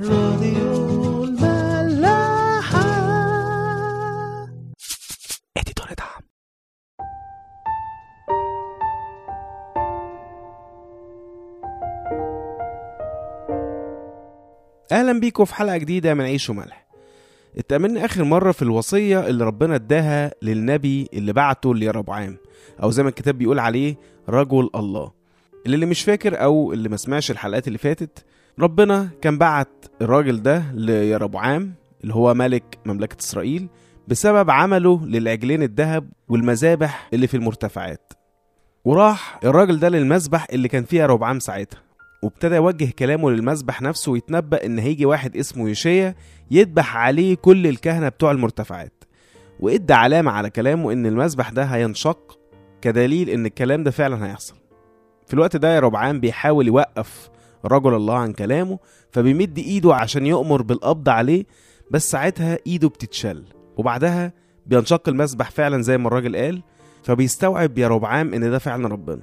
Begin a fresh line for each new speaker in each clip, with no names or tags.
راديو الملاحة.
اديتور دعم. أهلا بيكم في حلقة جديدة من عيش وملح. اتأملنا آخر مرة في الوصية اللي ربنا اداها للنبي اللي بعته ليربعام أو زي ما الكتاب بيقول عليه رجل الله. اللي, اللي مش فاكر أو اللي ما سمعش الحلقات اللي فاتت ربنا كان بعت الراجل ده ليربعام اللي هو ملك مملكة إسرائيل بسبب عمله للعجلين الذهب والمذابح اللي في المرتفعات. وراح الراجل ده للمذبح اللي كان فيها ربعام ساعتها وابتدى يوجه كلامه للمذبح نفسه ويتنبأ إن هيجي واحد اسمه يشيا يذبح عليه كل الكهنة بتوع المرتفعات. وإدى علامة على كلامه إن المذبح ده هينشق كدليل إن الكلام ده فعلا هيحصل. في الوقت ده يا ربعام بيحاول يوقف رجل الله عن كلامه فبيمد إيده عشان يؤمر بالقبض عليه بس ساعتها إيده بتتشل. وبعدها بينشق المذبح فعلا زي ما الراجل قال فبيستوعب يا ربعام إن ده فعلا ربنا.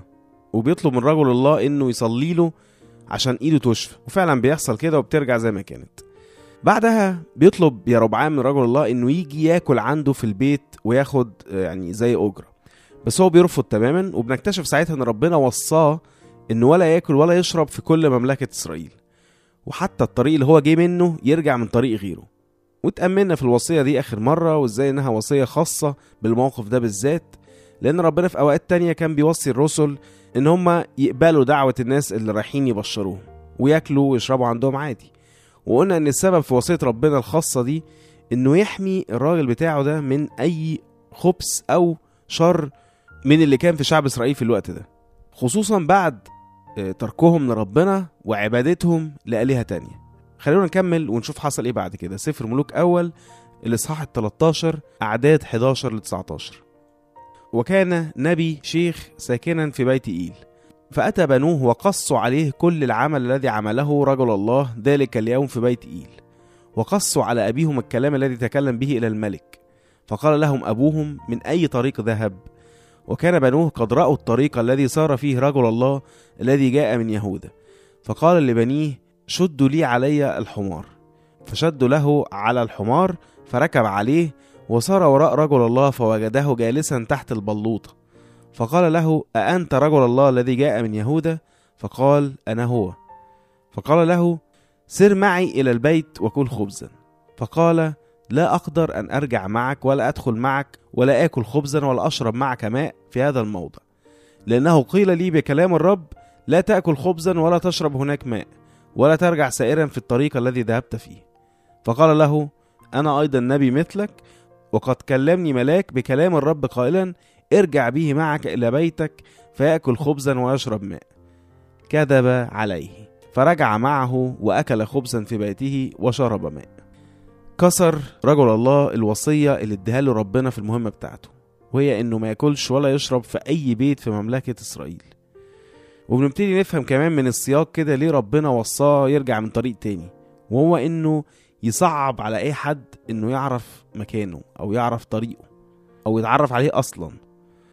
وبيطلب من رجل الله إنه يصلي له عشان إيده تشفى وفعلا بيحصل كده وبترجع زي ما كانت. بعدها بيطلب يا ربعام من رجل الله إنه يجي ياكل عنده في البيت وياخد آه، يعني زي أجرة. بس هو بيرفض تماما وبنكتشف ساعتها إن ربنا وصاه انه ولا يأكل ولا يشرب في كل مملكة إسرائيل. وحتى الطريق اللي هو جه منه يرجع من طريق غيره. واتأملنا في الوصية دي آخر مرة وإزاي إنها وصية خاصة بالموقف ده بالذات. لأن ربنا في أوقات تانية كان بيوصي الرسل إن هم يقبلوا دعوة الناس اللي رايحين يبشروهم وياكلوا ويشربوا عندهم عادي. وقلنا إن السبب في وصية ربنا الخاصة دي إنه يحمي الراجل بتاعه ده من أي خبث أو شر من اللي كان في شعب إسرائيل في الوقت ده. خصوصا بعد تركهم لربنا وعبادتهم لآلهة تانية. خلونا نكمل ونشوف حصل إيه بعد كده. سفر ملوك أول الإصحاح ال 13 أعداد 11 ل 19 وكان نبي شيخ ساكنا في بيت إيل. فأتى بنوه وقصوا عليه كل العمل الذي عمله رجل الله ذلك اليوم في بيت إيل. وقصوا على أبيهم الكلام الذي تكلم به إلى الملك. فقال لهم أبوهم من أي طريق ذهب؟ وكان بنوه قد رأوا الطريق الذي سار فيه رجل الله الذي جاء من يهوذا فقال لبنيه شدوا لي علي الحمار. فشدوا له على الحمار فركب عليه وصار وراء رجل الله فوجده جالسا تحت البلوطة فقال له أأنت رجل الله الذي جاء من يهوذا فقال أنا هو. فقال له سر معي إلى البيت وكل خبزا. فقال لا أقدر أن أرجع معك ولا أدخل معك ولا آكل خبزا ولا أشرب معك ماء في هذا الموضع. لأنه قيل لي بكلام الرب لا تأكل خبزا ولا تشرب هناك ماء ولا ترجع سائرا في الطريق الذي ذهبت فيه. فقال له أنا أيضا نبي مثلك وقد كلمني ملاك بكلام الرب قائلا ارجع به معك إلى بيتك فيأكل خبزا ويشرب ماء. كذب عليه فرجع معه وأكل خبزا في بيته وشرب ماء. كسر رجل الله الوصية اللي اديها له ربنا في المهمة بتاعته. وهي إنه ما يأكلش ولا يشرب في أي بيت في مملكة إسرائيل. وبنبتدي نفهم كمان من السياق كده ليه ربنا وصاه يرجع من طريق تاني. وهو إنه يصعب على أي حد إنه يعرف مكانه أو يعرف طريقه أو يتعرف عليه أصلا.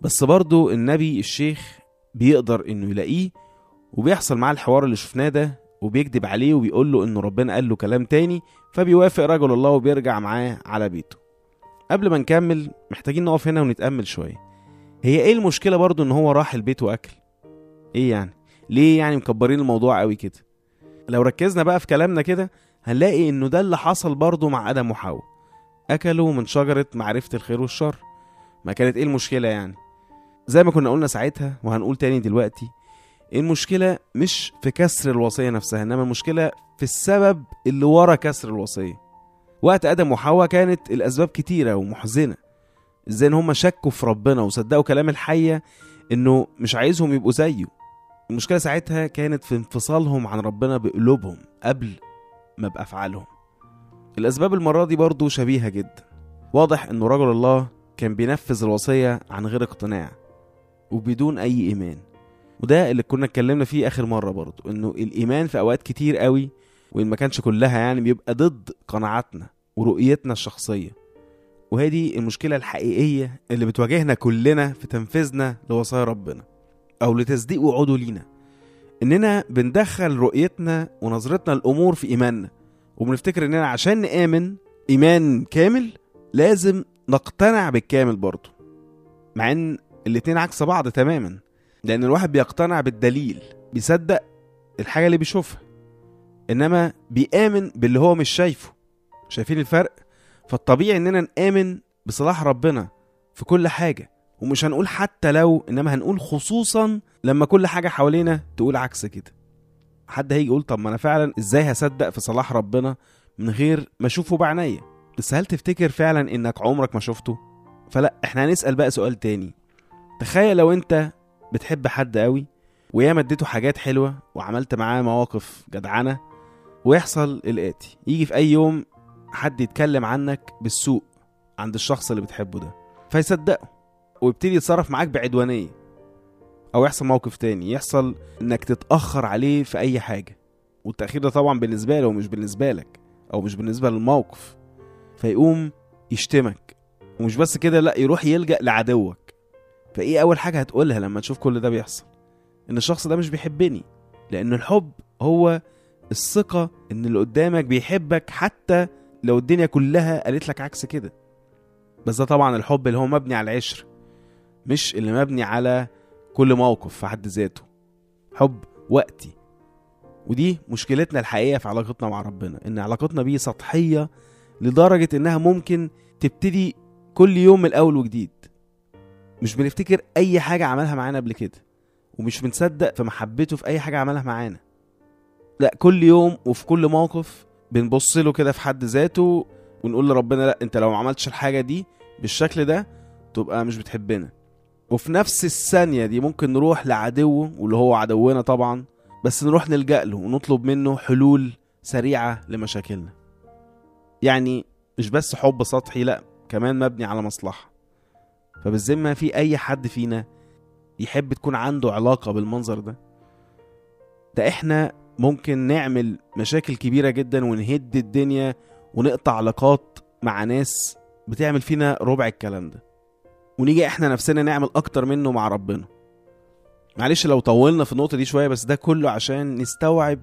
بس برضو النبي الشيخ بيقدر إنه يلاقيه وبيحصل معاه الحوار اللي شفناه ده وبيكذب عليه وبيقول له إنه ربنا قال له كلام تاني فبيوافق رجل الله وبيرجع معاه على بيته. قبل ما نكمل محتاجين نقف هنا ونتأمل شوية. هي إيه المشكلة برضو إن هو راح البيت وأكل؟ إيه يعني؟ ليه يعني مكبرين الموضوع قوي كده؟ لو ركزنا بقى في كلامنا كده هنلاقي إنه ده اللي حصل برضه مع آدم وحواء. أكلوا من شجرة معرفة الخير والشر. ما كانت إيه المشكلة يعني؟ زي ما كنا قلنا ساعتها وهنقول تاني دلوقتي المشكلة مش في كسر الوصية نفسها إنما المشكلة في السبب اللي ورا كسر الوصية. وقت آدم وحواء كانت الأسباب كتيرة ومحزنة. إزاي إن هم شكوا في ربنا وصدقوا كلام الحية إنه مش عايزهم يبقوا زيه. المشكلة ساعتها كانت في انفصالهم عن ربنا بقلوبهم قبل ما بافعالهم الأسباب المرة دي برضو شبيهة جدا. واضح إنه رجل الله كان بينفذ الوصية عن غير اقتناع وبدون أي إيمان. وده اللي كنا اتكلمنا فيه آخر مرة برضو إنه الإيمان في أوقات كتير قوي وإن ما كانش كلها يعني بيبقى ضد قناعاتنا ورؤيتنا الشخصية. وهي دي المشكلة الحقيقية اللي بتواجهنا كلنا في تنفيذنا لوصايا ربنا أو لتصديق وعوده لينا. إننا بندخل رؤيتنا ونظرتنا للأمور في إيماننا وبنفتكر إننا عشان نآمن إيمان كامل لازم نقتنع بالكامل برضه مع إن الاتنين عكس بعض تماما. لأن الواحد بيقتنع بالدليل بيصدق الحاجة اللي بيشوفها. إنما بيآمن باللي هو مش شايفه. شايفين الفرق؟ فالطبيعي إننا نآمن بصلاح ربنا في كل حاجة. ومش هنقول حتى لو إنما هنقول خصوصا لما كل حاجة حوالينا تقول عكس كده. حد هيجي يقول طب ما أنا فعلا إزاي هصدق في صلاح ربنا من غير ما أشوفه بعينيا بس هل تفتكر فعلا إنك عمرك ما شفته؟ فلا إحنا هنسأل بقى سؤال تاني. تخيل لو أنت بتحب حد قوي وياما اديته حاجات حلوة وعملت معاه مواقف جدعنة ويحصل الآتي. يجي في أي يوم حد يتكلم عنك بالسوء عند الشخص اللي بتحبه ده فيصدقه ويبتدي يتصرف معاك بعدوانية. أو يحصل موقف تاني يحصل إنك تتأخر عليه في أي حاجة. والتأخير ده طبعا بالنسبة له ومش بالنسبة لك أو مش بالنسبة للموقف. فيقوم يشتمك. ومش بس كده لأ يروح يلجأ لعدوك. فإيه أول حاجة هتقولها لما تشوف كل ده بيحصل؟ إن الشخص ده مش بيحبني لأن الحب هو الثقة إن اللي قدامك بيحبك حتى لو الدنيا كلها قالت لك عكس كده. بس ده طبعا الحب اللي هو مبني على العشر مش اللي مبني على كل موقف في حد ذاته. حب وقتي. ودي مشكلتنا الحقيقة في علاقتنا مع ربنا إن علاقتنا بيه سطحية لدرجة إنها ممكن تبتدي كل يوم من الأول وجديد. مش بنفتكر أي حاجة عملها معانا قبل كده ومش بنصدق في محبته في أي حاجة عملها معانا. لا كل يوم وفي كل موقف بنبص له كده في حد ذاته ونقول لربنا لا أنت لو ما عملتش الحاجة دي بالشكل ده تبقى مش بتحبنا. وفي نفس الثانية دي ممكن نروح لعدوه واللي هو عدونا طبعا بس نروح نلجأ له ونطلب منه حلول سريعة لمشاكلنا. يعني مش بس حب سطحي لا كمان مبني على مصلحة. فبالذمة في أي حد فينا يحب تكون عنده علاقة بالمنظر ده. ده إحنا ممكن نعمل مشاكل كبيرة جدا ونهد الدنيا ونقطع علاقات مع ناس بتعمل فينا ربع الكلام ده. ونيجي إحنا نفسنا نعمل أكتر منه مع ربنا. معلش لو طولنا في النقطة دي شوية بس ده كله عشان نستوعب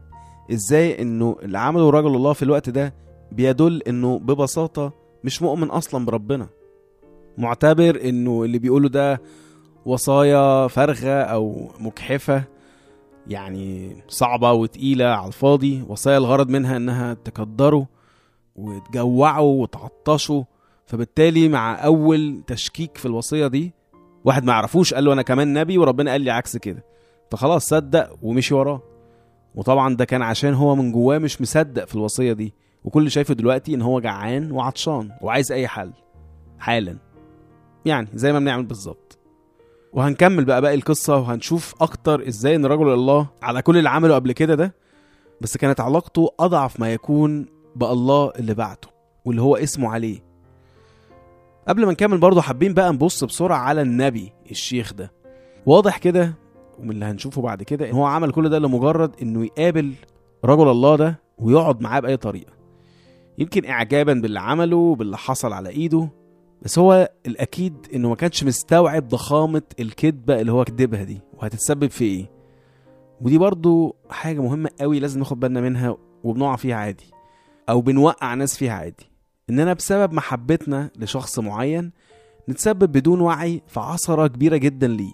إزاي إنه اللي عمله رجل الله في الوقت ده بيدل إنه ببساطة مش مؤمن أصلا بربنا. معتبر إنه اللي بيقوله ده وصايا فارغة أو مجحفة يعني صعبة وتقيلة على الفاضي وصايا الغرض منها إنها تكدره وتجوعه وتعطشه فبالتالي مع أول تشكيك في الوصية دي واحد ما يعرفوش قال له أنا كمان نبي وربنا قال لي عكس كده. فخلاص صدق ومشي وراه. وطبعا ده كان عشان هو من جواه مش مصدق في الوصية دي. وكل شايفه دلوقتي إن هو جعان وعطشان وعايز أي حل حالا. يعني زي ما بنعمل بالظبط. وهنكمل بقى باقي القصة وهنشوف أكتر إزاي إن رجل الله على كل اللي عمله قبل كده ده بس كانت علاقته أضعف ما يكون بالله اللي بعته واللي هو اسمه عليه. قبل ما نكمل برضه حابين بقى نبص بسرعة على النبي الشيخ ده. واضح كده ومن اللي هنشوفه بعد كده إن هو عمل كل ده لمجرد إنه يقابل رجل الله ده ويقعد معاه بأي طريقة. يمكن إعجابا باللي عمله وباللي حصل على إيده بس هو الأكيد إنه ما كانش مستوعب ضخامة الكذبة اللي هو كدبها دي وهتتسبب في إيه؟ ودي برضو حاجة مهمة قوي لازم ناخد بالنا منها وبنقع فيها عادي أو بنوقع ناس فيها عادي. إننا بسبب محبتنا لشخص معين نتسبب بدون وعي في عثرة كبيرة جدا ليه.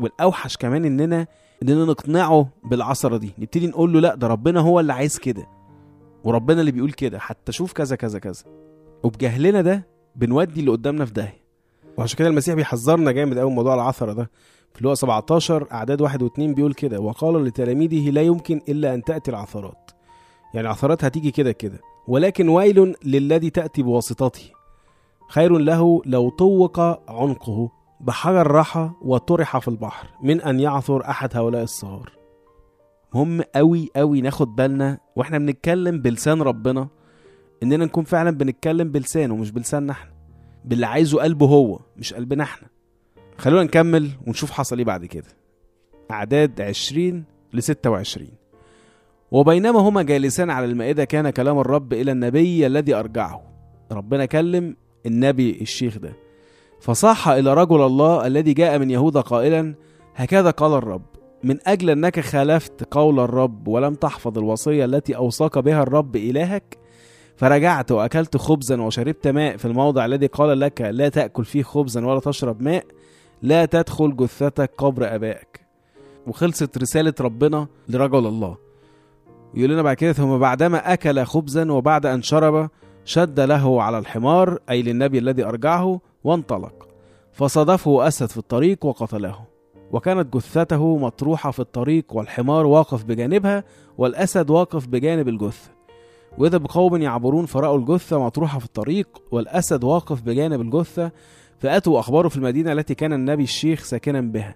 والأوحش كمان إننا إننا نقنعه بالعثرة دي. نبتدي نقول له لا ده ربنا هو اللي عايز كده وربنا اللي بيقول كده حتى شوف كذا كذا كذا. وبجهلنا ده بنودي اللي قدامنا في داهية. وعشان كده المسيح بيحذرنا جامد قوي موضوع العثرة ده. في لقا 17 أعداد واحد واثنين بيقول كده وقال لتلاميذه لا يمكن إلا أن تأتي العثرات. يعني العثرات هتيجي كده كده ولكن ويل للذي تأتي بواسطته. خير له لو طوق عنقه بحجر رحى وطرح في البحر من أن يعثر أحد هؤلاء الصغار مهم قوي قوي ناخد بالنا وإحنا بنتكلم بلسان ربنا إننا نكون فعلا بنتكلم بلسانه مش بلساننا إحنا. باللي عايزه قلبه هو مش قلبنا إحنا. خلونا نكمل ونشوف حصل إيه بعد كده. أعداد 20 ل 26 وبينما هما جالسان على المائدة كان كلام الرب إلى النبي الذي أرجعه. ربنا كلم النبي الشيخ ده. فصاح إلى رجل الله الذي جاء من يهوذا قائلا هكذا قال الرب من أجل أنك خالفت قول الرب ولم تحفظ الوصية التي أوصاك بها الرب إلهك فرجعت وأكلت خبزا وشربت ماء في الموضع الذي قال لك لا تأكل فيه خبزا ولا تشرب ماء لا تدخل جثتك قبر آبائك. وخلصت رسالة ربنا لرجل الله. يقول لنا بعد كده ثم بعدما أكل خبزا وبعد أن شرب شد له على الحمار أي للنبي الذي أرجعه وانطلق. فصادفه أسد في الطريق وقتله. وكانت جثته مطروحة في الطريق والحمار واقف بجانبها والأسد واقف بجانب الجثة. وإذا بقوم يعبرون فراوا الجثة مطروحة في الطريق والأسد واقف بجانب الجثة فأتوا وأخبروا في المدينة التي كان النبي الشيخ ساكنا بها.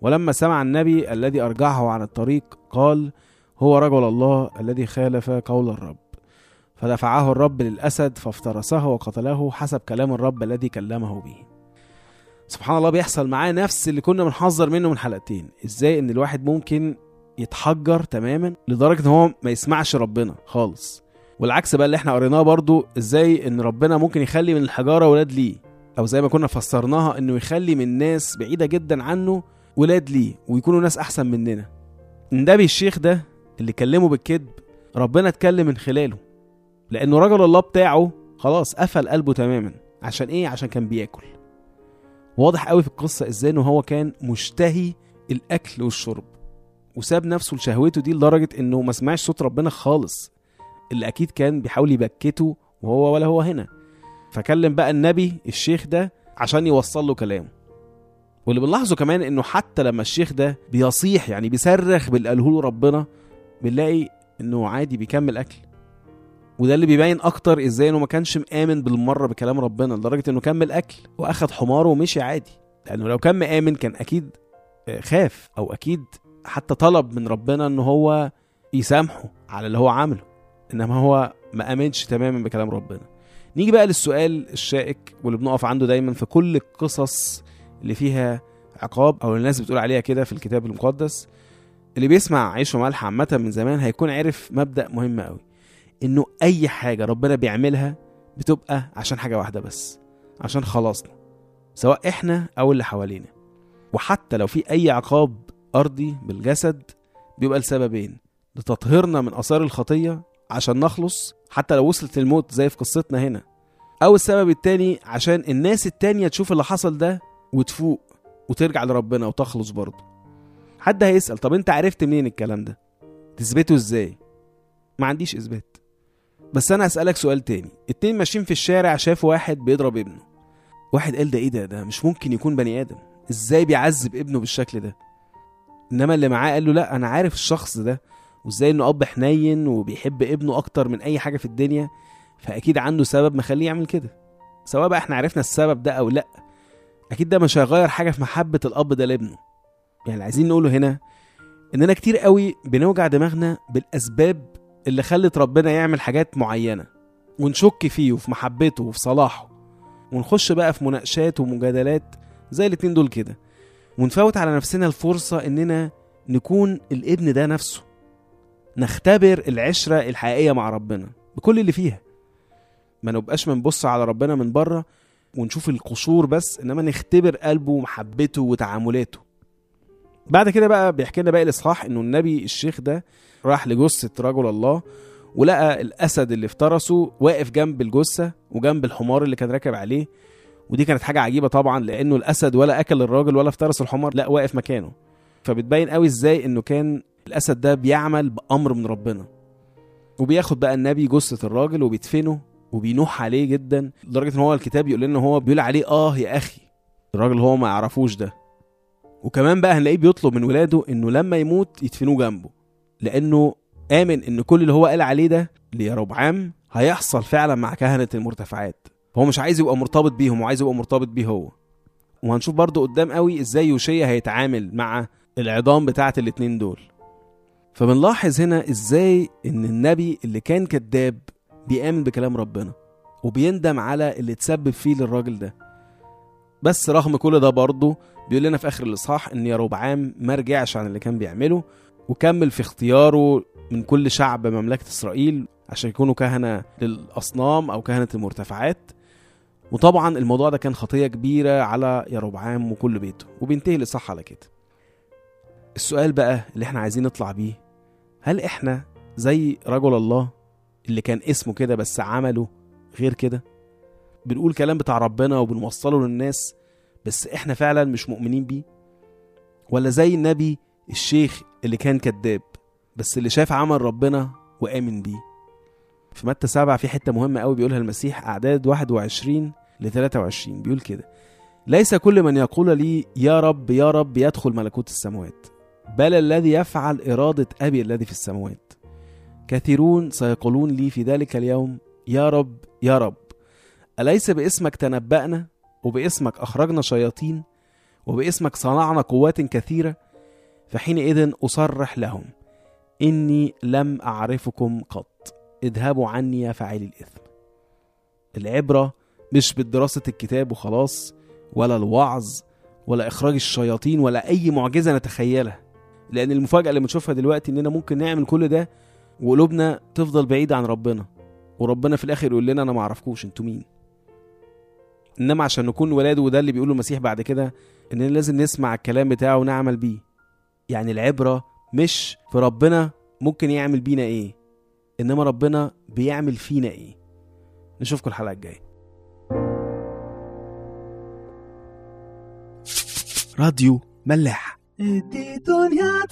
ولما سمع النبي الذي أرجعه عن الطريق قال هو رجل الله الذي خالف قول الرب فدفعه الرب للأسد فافترسه وقتله حسب كلام الرب الذي كلمه به. سبحان الله بيحصل معاه نفس اللي كنا بنحذر منه من حلقتين. إزاي إن الواحد ممكن يتحجر تماما لدرجة إن هو ما يسمعش ربنا خالص. والعكس بقى اللي إحنا قريناه برضو إزاي إن ربنا ممكن يخلي من الحجارة ولاد ليه. أو زي ما كنا فسرناها إنه يخلي من ناس بعيدة جدا عنه ولاد ليه ويكونوا ناس أحسن مننا. النبي الشيخ ده اللي كلمه بالكذب ربنا اتكلم من خلاله. لأنه رجل الله بتاعه خلاص قفل قلبه تماما. عشان إيه؟ عشان كان بيأكل. واضح قوي في القصة إزاي إنه هو كان مشتهي الأكل والشرب. وساب نفسه لشهوته دي لدرجة إنه ما سمعش صوت ربنا خالص. اللي أكيد كان بيحاول يبكته وهو ولا هو هنا. فكلم بقى النبي الشيخ ده عشان يوصل له كلامه. واللي بنلاحظه كمان إنه حتى لما الشيخ ده بيصيح يعني بيصرخ باللي قاله له ربنا بنلاقي إنه عادي بيكمل أكل. وده اللي بيبين أكتر إزاي إنه ما كانش مآمن بالمرة بكلام ربنا لدرجة إنه كمل أكل وأخد حماره ومشي عادي. لأنه لو كان مآمن كان أكيد آه، خاف أو أكيد حتى طلب من ربنا إن هو يسامحه على اللي هو عمله إنما هو ما آمنش تماما بكلام ربنا. نيجي بقى للسؤال الشائك واللي بنقف عنده دايما في كل القصص اللي فيها عقاب أو الناس بتقول عليها كده في الكتاب المقدس. اللي بيسمع عيش وملح عامة من زمان هيكون عرف مبدأ مهم قوي إنه أي حاجة ربنا بيعملها بتبقى عشان حاجة واحدة بس عشان خلاصنا سواء إحنا أو اللي حوالينا. وحتى لو في أي عقاب أرضي بالجسد بيبقى لسببين لتطهيرنا من آثار الخطية عشان نخلص حتى لو وصلت للموت زي في قصتنا هنا أو السبب التاني عشان الناس التانية تشوف اللي حصل ده وتفوق وترجع لربنا وتخلص برضه. حد هيسأل طب أنت عرفت منين الكلام ده؟ تثبته إزاي؟ ما عنديش إثبات. بس أنا اسألك سؤال تاني اتنين ماشيين في الشارع شافوا واحد بيضرب ابنه. واحد قال ده إيه ده؟ ده مش ممكن يكون بني آدم. إزاي بيعذب ابنه بالشكل ده؟ انما اللي معاه قال له لا أنا عارف الشخص ده وازاي انه اب حنين وبيحب ابنه أكتر من اي حاجة في الدنيا فاكيد عنده سبب مخليه يعمل كده. سواء بقى إحنا عرفنا السبب ده أو لا أكيد ده مش هيغير حاجة في محبة الاب ده لابنه. يعني اللي عايزين نقوله هنا اننا كتير قوي بنوجع دماغنا بالاسباب اللي خلت ربنا يعمل حاجات معينة ونشك فيه وفي محبته وفي صلاحه. ونخش بقى في مناقشات ومجادلات زي الاتنين دول كده. ونفوت على نفسنا الفرصة إننا نكون الابن ده نفسه. نختبر العشرة الحقيقية مع ربنا بكل اللي فيها. ما نبقاش بنبص على ربنا من بره ونشوف القشور بس إنما نختبر قلبه ومحبته وتعاملاته. بعد كده بقى بيحكي لنا باقي الإصحاح إنه النبي الشيخ ده راح لجثة رجل الله ولقى الأسد اللي افترسه واقف جنب الجثة وجنب الحمار اللي كان راكب عليه. ودي كانت حاجة عجيبة طبعا لأنه الأسد ولا أكل الراجل ولا افترس الحمار لا واقف مكانه. فبتبين قوي إزاي إنه كان الأسد ده بيعمل بأمر من ربنا. وبياخد بقى النبي جثة الراجل وبيدفنه وبينوح عليه جدا لدرجة إن هو الكتاب يقول لنا هو بيقول عليه آه يا أخي الراجل هو ما يعرفوش ده. وكمان بقى هنلاقيه بيطلب من ولاده إنه لما يموت يدفنوه جنبه لأنه آمن إن كل اللي هو قال عليه ده ليربعام هيحصل فعلا مع كهنة المرتفعات. هو مش عايز يبقى مرتبط بيهم وعايز يبقى مرتبط بيه هو. وهنشوف برضو قدام قوي إزاي يوشيا هيتعامل مع العظام بتاعة الاتنين دول. فبنلاحظ هنا إزاي إن النبي اللي كان كذاب بيآمن بكلام ربنا وبيندم على اللي تسبب فيه للراجل ده. بس رغم كل ده برضه بيقول لنا في آخر الإصحاح إن يروبعام ما رجعش عن اللي كان بيعمله وكمل في اختياره من كل شعب مملكة إسرائيل عشان يكونوا كهنة للأصنام أو كهنة المرتفعات. وطبعا الموضوع ده كان خطية كبيرة على يروبعام وكل بيته وبينتهي الاصحاح على كده. السؤال بقى اللي إحنا عايزين نطلع بيه هل إحنا زي رجل الله اللي كان اسمه كده بس عمله غير كده؟ بنقول كلام بتاع ربنا وبنوصله للناس بس إحنا فعلا مش مؤمنين بيه؟ ولا زي النبي الشيخ اللي كان كذاب بس اللي شاف عمل ربنا وآمن بيه؟ في متى سبعة في حتة مهمة قوي بيقولها المسيح أعداد 21 ل 23 بيقول كده. ليس كل من يقول لي يا رب يا رب يدخل ملكوت السماوات بل الذي يفعل إرادة أبي الذي في السماوات كثيرون سيقولون لي في ذلك اليوم يا رب يا رب. أليس باسمك تنبأنا؟ وباسمك أخرجنا شياطين؟ وباسمك صنعنا قوات كثيرة؟ فحينئذ أصرح لهم إني لم أعرفكم قط. اذهبوا عني يا فاعلي الإثم. العبرة مش بالدراسة الكتاب وخلاص ولا الوعظ ولا إخراج الشياطين ولا أي معجزة نتخيلها. لأن المفاجأة اللي بنشوفها دلوقتي إننا ممكن نعمل كل ده وقلوبنا تفضل بعيدة عن ربنا. وربنا في الآخر يقول لنا أنا معرفكوش أنتوا مين؟ إنما عشان نكون ولاده وده اللي بيقوله المسيح بعد كده إننا لازم نسمع الكلام بتاعه ونعمل بيه. يعني العبرة مش في ربنا ممكن يعمل بينا إيه؟ إنما ربنا بيعمل فينا إيه؟ نشوفكم الحلقة الجاية.
راديو ملاح. دنيا